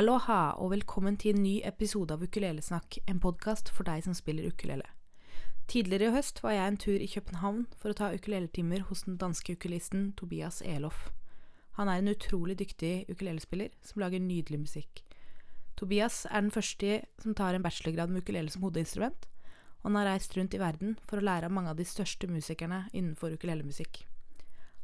Aloha og velkommen til en ny episode av Ukulelesnakk, en podkast for deg som spiller ukulele. Tidligere i høst var jeg en tur i København for å ta ukuleletimer hos den danske ukulisten Tobias Elof. Han er en utrolig dyktig ukulelespiller som lager nydelig musikk. Tobias er den første som tar en bachelorgrad med ukulele som hodeinstrument, og han har reist rundt i verden for å lære av mange av de største musikerne innenfor ukulelemusikk.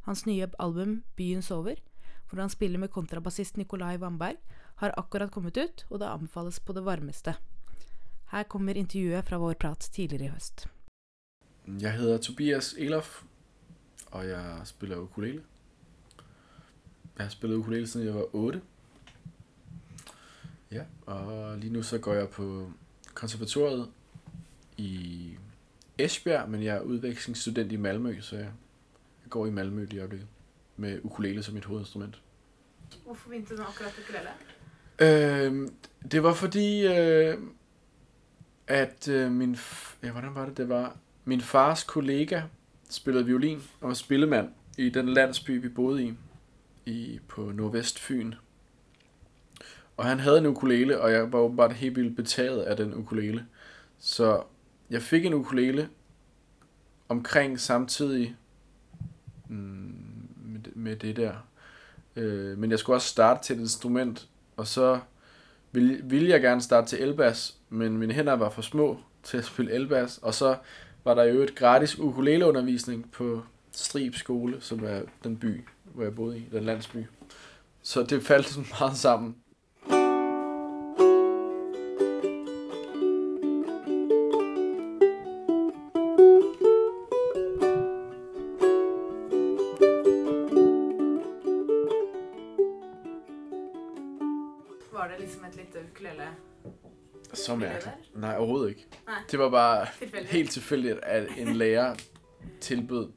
Hans nye album Byen sover, hvor han spiller med kontrabassist Nicolai Wamberg, har akkurat kommet ut, og det anbefales på det varmeste. Her kommer intervjuet fra vår prat tidligere i høst. Jeg hedder Tobias Elof, og jeg spiller ukulele. Jeg har spillet ukulele siden jeg var 8. Ja, og lige nu så går jeg på konservatoriet i Esbjerg, men jeg er udvekslingsstudent i Malmø, så jeg går i Malmø lige i øjeblikket med ukulele som mit hovedinstrument. Hvorfor begynte du med akkurat ukulele? Øh, det var fordi, øh, at øh, min... Ja, hvordan var det? Det var min fars kollega spillede violin og var spillemand i den landsby, vi boede i, i på Nordvestfyn. Og han havde en ukulele, og jeg var åbenbart helt vildt betaget af den ukulele. Så jeg fik en ukulele omkring samtidig mm, med, det- med det der. Øh, men jeg skulle også starte til et instrument, og så ville, ville jeg gerne starte til elbas, men mine hænder var for små til at spille elbas, og så var der jo et gratis ukuleleundervisning på Strib skole, som er den by, hvor jeg boede i, den landsby. Så det faldt sådan meget sammen. Var det liksom et lite ukulele Så mærkeligt. Nej, overhovedet ikke. Nej. Det var bare tilfældigt? helt tilfældigt, at en lærer tilbød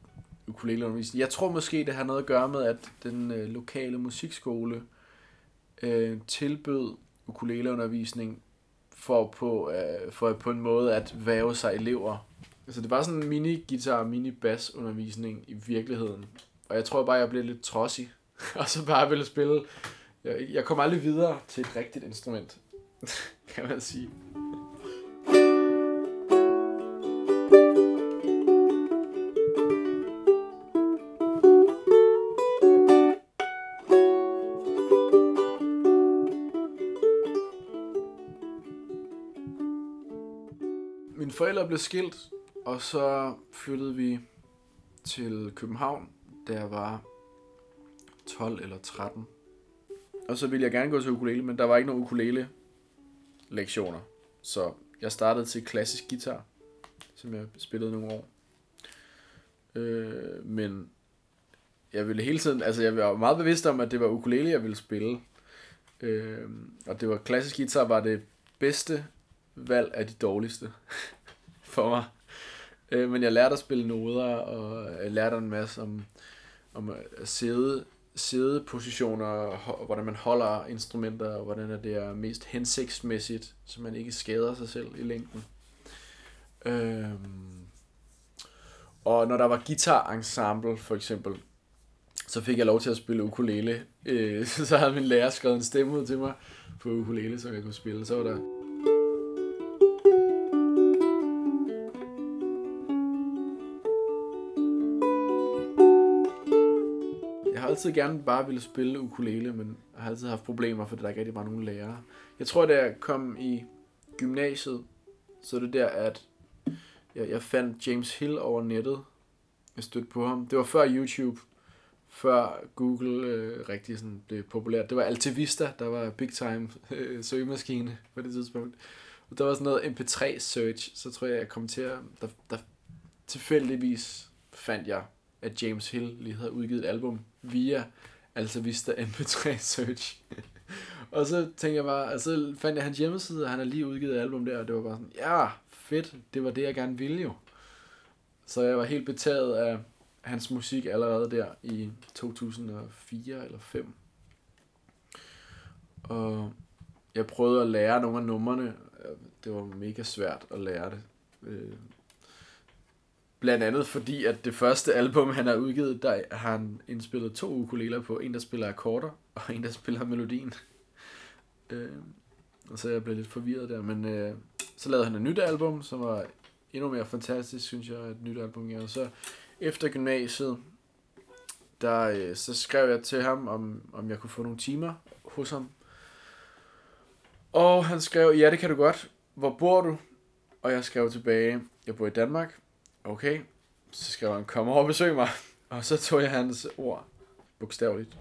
ukuleleundervisning. Jeg tror måske, det har noget at gøre med, at den øh, lokale musikskole øh, tilbød ukuleleundervisning for på, øh, for på en måde at væve sig elever. Altså det var sådan en mini-guitar, mini-bass undervisning i virkeligheden. Og jeg tror bare, jeg blev lidt trodsig. og så bare ville spille. Jeg, jeg kom aldrig videre til et rigtigt instrument, kan man sige. Mine forældre blev skilt, og så flyttede vi til København, da jeg var 12 eller 13. Og så ville jeg gerne gå til ukulele, men der var ikke nogen ukulele lektioner. Så jeg startede til klassisk guitar, som jeg spillede nogle år. Øh, men jeg ville hele tiden, altså jeg var meget bevidst om, at det var ukulele, jeg ville spille. Øh, og det var klassisk guitar var det bedste valg af de dårligste for mig. Øh, men jeg lærte at spille noder, og jeg lærte en masse om, om at sidde, sædepositioner, hvordan man holder instrumenter, og hvordan det er mest hensigtsmæssigt, så man ikke skader sig selv i længden. Øhm, og når der var guitar ensemble for eksempel, så fik jeg lov til at spille ukulele. Øh, så havde min lærer skrevet en stemme ud til mig på ukulele, så jeg kunne spille. Så var der altid gerne bare ville spille ukulele, men jeg har altid haft problemer, fordi der ikke rigtig var nogen lærere. Jeg tror, da jeg kom i gymnasiet, så er det der, at jeg, jeg fandt James Hill over nettet. Jeg stødte på ham. Det var før YouTube, før Google øh, rigtig sådan blev populært. Det var Altavista, der var big time øh, søgemaskine på det tidspunkt. Og der var sådan noget MP3 search, så tror jeg, jeg kom til at... Der, der tilfældigvis fandt jeg, at James Hill lige havde udgivet et album via Alta Vista MP3 Search. og så tænkte jeg bare, altså så fandt jeg hans hjemmeside, og han har lige udgivet et album der, og det var bare sådan, ja, fedt, det var det, jeg gerne ville jo. Så jeg var helt betaget af hans musik allerede der i 2004 eller 5. Og jeg prøvede at lære nogle af numrene. Det var mega svært at lære det. Øh, Blandt andet fordi, at det første album, han har udgivet, der har han indspillet to ukuleler på. En, der spiller akkorder, og en, der spiller melodien. Øh, og så jeg blev lidt forvirret der, men øh, så lavede han et nyt album, som var endnu mere fantastisk, synes jeg, et nyt album. Ja. Og så efter gymnasiet, der, øh, så skrev jeg til ham, om, om jeg kunne få nogle timer hos ham. Og han skrev, ja det kan du godt. Hvor bor du? Og jeg skrev tilbage, jeg bor i Danmark. Okay. Så skrev han, kom over og besøg mig. Og så tog jeg hans ord bogstaveligt.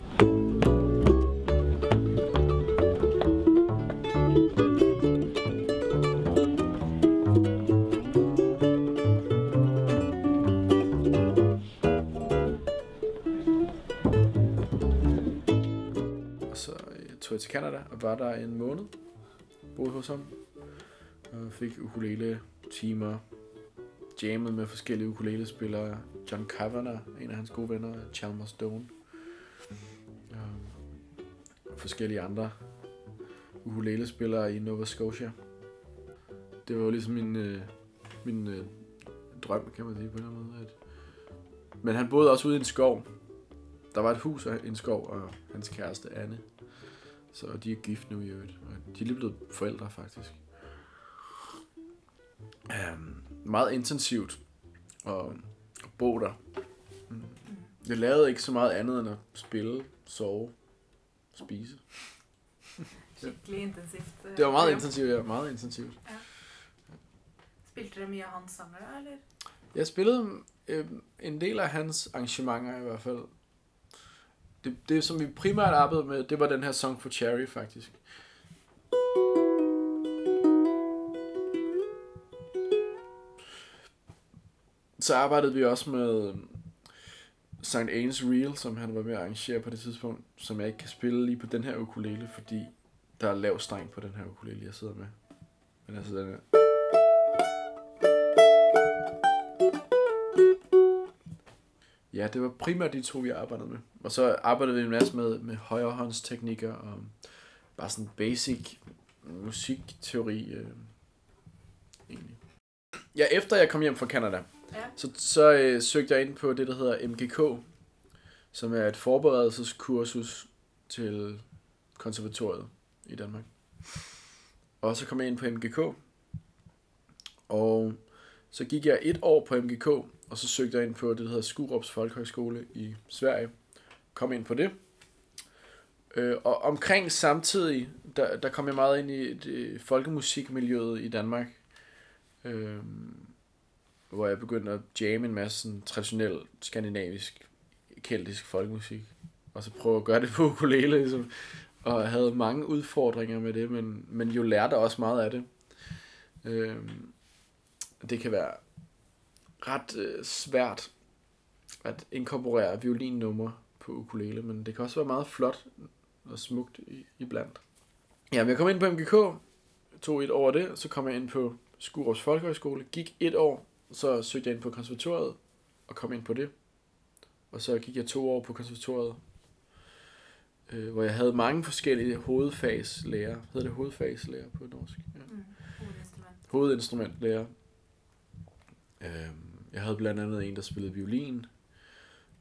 Og så øh, tog jeg til Canada og var der en måned. Boede hos ham. Og fik ukulele timer. Jammet med forskellige ukulelespillere. John Kavanagh, en af hans gode venner. Chalmers Stone. Øhm, og forskellige andre ukulelespillere i Nova Scotia. Det var jo ligesom min, øh, min øh, drøm, kan man sige på en eller anden måde. At... Men han boede også ude i en skov. Der var et hus og en skov, og hans kæreste Anne. Så de er gift nu i øvrigt. Og de er lige blevet forældre, faktisk. Um, meget intensivt at, at bo der. Mm. Jeg lavede ikke så meget andet end at spille, sove, spise. Skikkelig intensivt. eh, Det var meget intensivt, ja. Meget intensivt. Spilte dere mye av hans sanger, eller? Jeg spillede øh, en del af hans arrangementer i hvert fald. Det, det, som vi primært arbejdede med, det var den her Song for Cherry, faktisk. Så arbejdede vi også med øhm, St. Ains Reel, som han var med at arrangere på det tidspunkt, som jeg ikke kan spille lige på den her ukulele, fordi der er lav streng på den her ukulele, jeg sidder med. Men altså den her. Ja, det var primært de to, vi arbejdede med. Og så arbejdede vi en masse med, med højrehåndsteknikker og øhm, bare sådan basic musikteori. Øh, egentlig. Ja, efter jeg kom hjem fra Canada, Ja. så, så øh, søgte jeg ind på det, der hedder MGK, som er et forberedelseskursus til konservatoriet i Danmark. Og så kom jeg ind på MGK, og så gik jeg et år på MGK, og så søgte jeg ind på det, der hedder Skurups Folkehøjskole i Sverige. Kom ind på det. Øh, og omkring samtidig, der, der kom jeg meget ind i det folkemusikmiljøet i Danmark. Øh, hvor jeg begyndte at jamme en masse sådan, traditionel skandinavisk, keltisk folkemusik. Og så prøve at gøre det på ukulele, ligesom. Og jeg havde mange udfordringer med det, men, men jo lærte også meget af det. Øh, det kan være ret øh, svært at inkorporere violinnumre på ukulele, men det kan også være meget flot og smukt i, iblandt. Ja, men jeg kom ind på MGK, tog et år af det, så kom jeg ind på Skurups Folkehøjskole, gik et år, så søgte jeg ind på konservatoriet og kom ind på det. Og så gik jeg to år på konservatoriet, øh, hvor jeg havde mange forskellige hovedfagslærer. Hedder det hovedfagslærer på norsk? Ja Mm. Hovedinstrument. hovedinstrumentlærer. Øhm, Jeg havde blandt andet en, der spillede violin,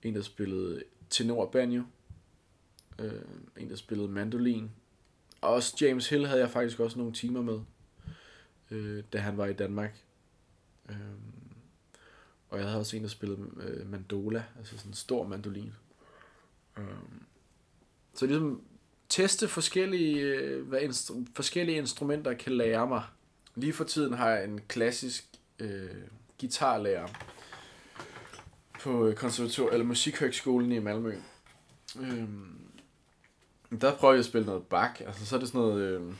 en, der spillede tenorbanjo, øh, en, der spillede mandolin, og også James Hill havde jeg faktisk også nogle timer med, øh, da han var i Danmark. Øhm, og jeg havde også en, der spillede øh, mandola, altså sådan en stor mandolin. Øh, så ligesom teste forskellige, øh, hvad instru- forskellige instrumenter kan lære mig. Lige for tiden har jeg en klassisk øh, guitarlærer på øh, konservator eller musikhøgskolen i Malmø. Øh, der prøver jeg at spille noget bak. Altså så er det sådan noget... Øh,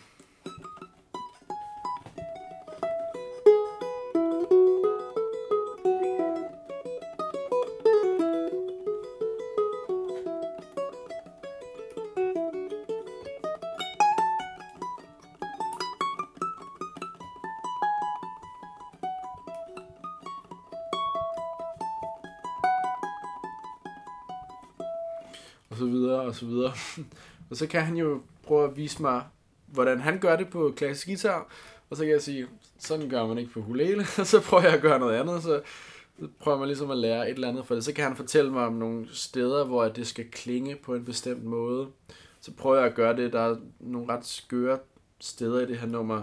videre. og så kan han jo prøve at vise mig, hvordan han gør det på klassisk guitar, og så kan jeg sige, sådan gør man ikke på ukulele, og så prøver jeg at gøre noget andet, så så prøver man ligesom at lære et eller andet for det. Så kan han fortælle mig om nogle steder, hvor det skal klinge på en bestemt måde, så prøver jeg at gøre det. Der er nogle ret skøre steder i det her nummer.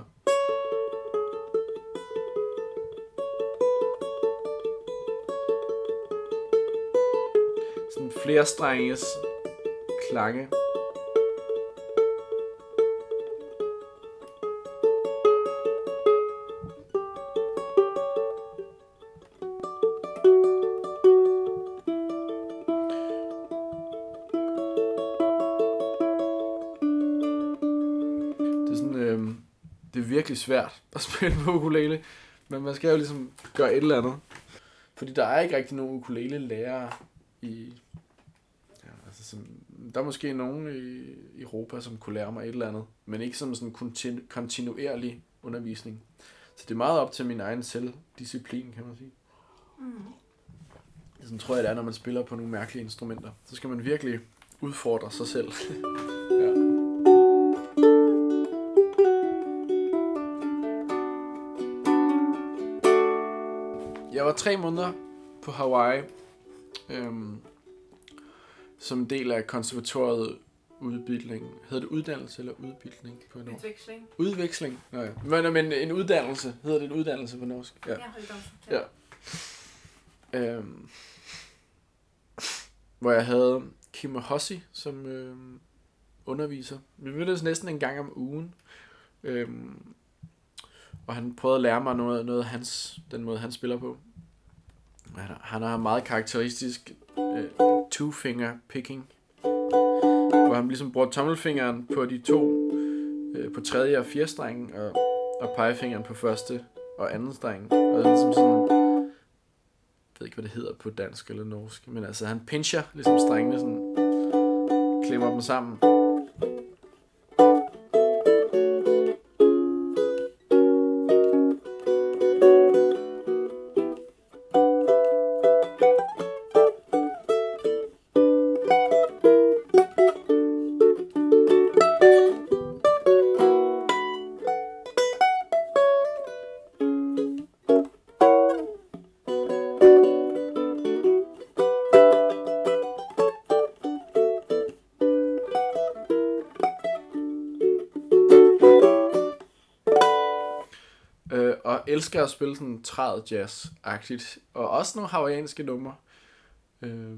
Sådan flere strenges klange. Virkelig svært at spille på ukulele, men man skal jo ligesom gøre et eller andet. Fordi der er ikke rigtig nogen ukulele-lærere i... Ja, altså sådan, der er måske nogen i Europa, som kunne lære mig et eller andet, men ikke som sådan kontinu- kontinuerlig undervisning. Så det er meget op til min egen selvdisciplin, kan man sige. Mm. Sådan tror jeg, det er, når man spiller på nogle mærkelige instrumenter. Så skal man virkelig udfordre sig selv. ja. Jeg var tre måneder på Hawaii, øhm, som en del af konservatoriet udbildning. Hedder det uddannelse eller udbildning på norsk? Utveksling. Udveksling? Nå ja. Men, men en uddannelse. Hedder det en uddannelse på norsk? Ja. uddannelse. Ja. Øhm, hvor jeg havde Kim Hossi som øhm, underviser. Vi mødtes næsten en gang om ugen. Øhm, og han prøvede at lære mig noget, noget af hans, den måde, han spiller på. Han har, han har meget karakteristisk øh, two-finger picking. Hvor han ligesom bruger tommelfingeren på de to, øh, på tredje og fjerde strengen, og, og pegefingeren på første og anden streng. Og det er ligesom sådan, jeg ved ikke, hvad det hedder på dansk eller norsk, men altså han pincher ligesom strengene sådan, klemmer dem sammen. Elsker at spille sådan træet jazz-agtigt. Og også nogle hawaiianske numre. Øh,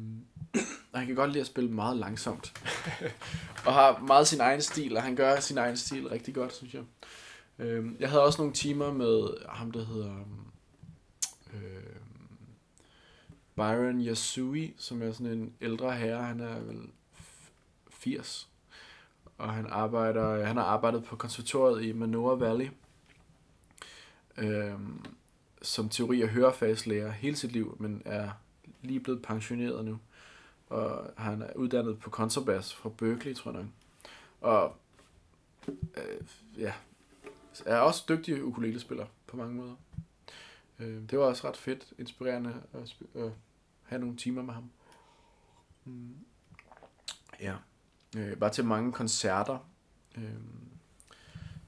og han kan godt lide at spille meget langsomt. og har meget sin egen stil, og han gør sin egen stil rigtig godt, synes jeg. Øh, jeg havde også nogle timer med ham, der hedder... Øh, Byron Yasui, som er sådan en ældre herre. Han er vel 80. Og han arbejder, han har arbejdet på konservatoriet i Manoa Valley øh, som teori- og hørefagslærer hele sit liv, men er lige blevet pensioneret nu. Og han er uddannet på kontrabas fra Berkeley, tror jeg nok. Og øh, ja, er også dygtig ukulelespiller på mange måder. Øh, det var også ret fedt, inspirerende at, sp- have nogle timer med ham. Mm. Ja, øh, bare til mange koncerter. Øh,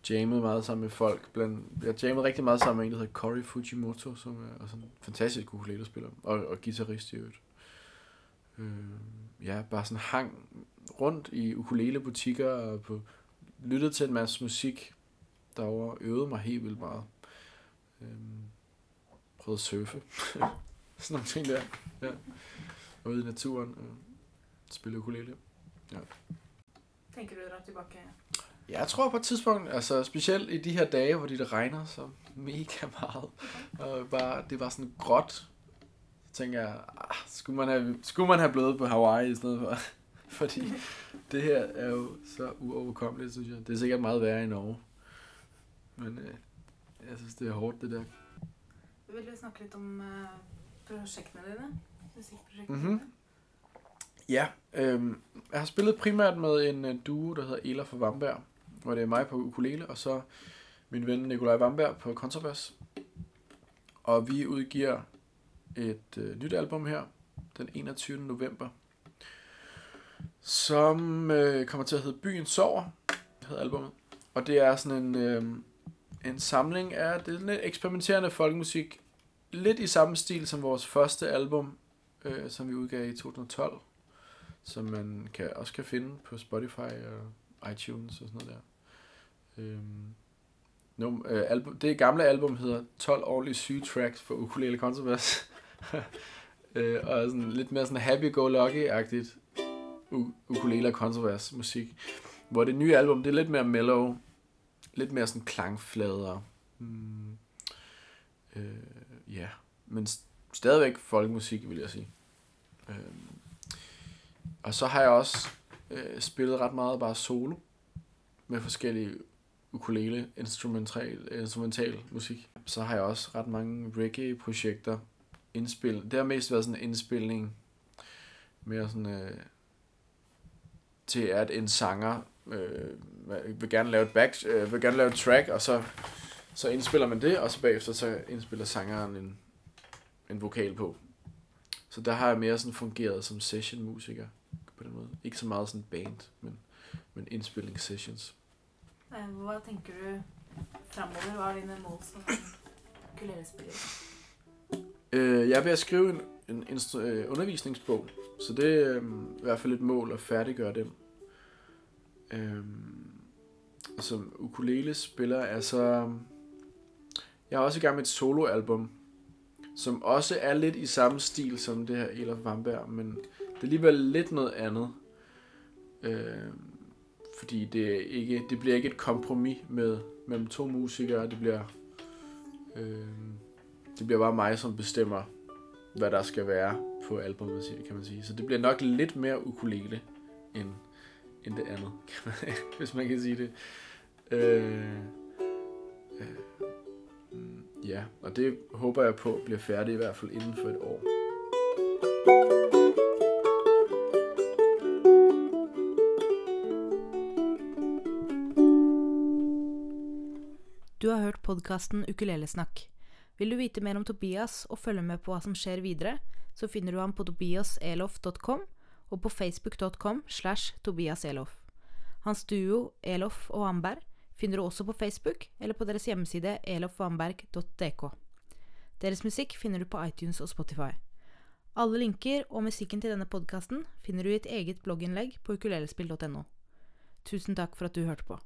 jammet meget sammen med folk. Blandt, jeg jammede rigtig meget sammen med en, der hedder Cory Fujimoto, som er sådan en fantastisk ukulele-spiller, og, og guitarist i øvrigt. Øh, ja, bare sådan hang rundt i ukulele-butikker og på, lyttede til en masse musik derovre, øvede mig helt vildt meget. Øh, prøvede at surfe. sådan nogle ting der. Ja. Og ude i naturen og spille ukulele. Ja. Tænker du dig tilbage jeg tror på et tidspunkt, altså specielt i de her dage, hvor det regner så mega meget, og bare, det var sådan gråt, så tænker jeg, ah, skulle, man have, skulle man have blevet på Hawaii i stedet for? Fordi det her er jo så uoverkommeligt, synes jeg. Det er sikkert meget værre i Norge. Men øh, jeg synes, det er hårdt, det der. Vil du snakke litt om uh, prosjektene dine? Musikkprosjektene Mhm. dine? Ja, øhm, jeg har spillet primært med en øh, duo, der hedder Ela fra Vamberg, hvor det er mig på ukulele, og så min ven Nikolaj Vamberg på kontrabas. Og vi udgiver et øh, nyt album her, den 21. november, som øh, kommer til at hedde Byen Sover, hedder albumet. Og det er sådan en, øh, en samling af det er lidt eksperimenterende folkemusik, lidt i samme stil som vores første album, øh, som vi udgav i 2012, som man kan, også kan finde på Spotify og iTunes og sådan noget der. Øhm, num, øh, album, det gamle album hedder 12 ordentlige syge tracks for ukulele contrabass. øh, og sådan lidt mere sådan happy-go-lucky-agtigt ukulele contrabass musik. Hvor det nye album, det er lidt mere mellow, lidt mere sådan klangflader. Mm, øh, ja, men st- stadigvæk folkemusik, vil jeg sige. Øh, og så har jeg også øh, spillet ret meget bare solo med forskellige ukulele, instrumental, instrumental musik. Så har jeg også ret mange reggae-projekter indspil. Det har mest været sådan en indspilning mere sådan øh, til at en sanger øh, vil gerne lave et back, øh, vil gerne lave et track, og så, så indspiller man det, og så bagefter så indspiller sangeren en, en vokal på. Så der har jeg mere sådan fungeret som session musiker på den måde. Ikke så meget sådan band, men, men indspillingssessions. Eh, hva tenker du framover? Hva er dine mål som ukulelespiller? Uh, øh, jeg er ved at skrive en, en instru- øh, undervisningsbog, så det er um, i hvert fald et mål at færdiggøre den. Øh, som ukulelespiller, altså... så... Jeg er også i gang med et soloalbum, som også er lidt i samme stil som det her Elof Vamberg, men det er alligevel lidt noget andet. Øh, fordi det, er ikke, det bliver ikke et kompromis med, mellem to musikere, det bliver... Øh, det bliver bare mig, som bestemmer, hvad der skal være på albumet, kan man sige. Så det bliver nok lidt mere ukulele, end, end det andet, kan man, hvis man kan sige det. Øh, øh, mm, ja, og det håber jeg på bliver færdigt i hvert fald inden for et år. Du har hørt podkasten Ukulelesnakk. Vil du vite mer om Tobias og følge med på hva som skjer videre, så finner du ham på tobiaselof.com og på facebook.com slash tobiaselof. Hans duo Elof og Amberg finner du også på Facebook eller på deres hjemmeside elofvamberg.dk. Deres musikk finner du på iTunes og Spotify. Alle linker og musikken til denne podkasten finner du i et eget blogginnlegg på ukulelespill.no. Tusen takk for at du hørte på.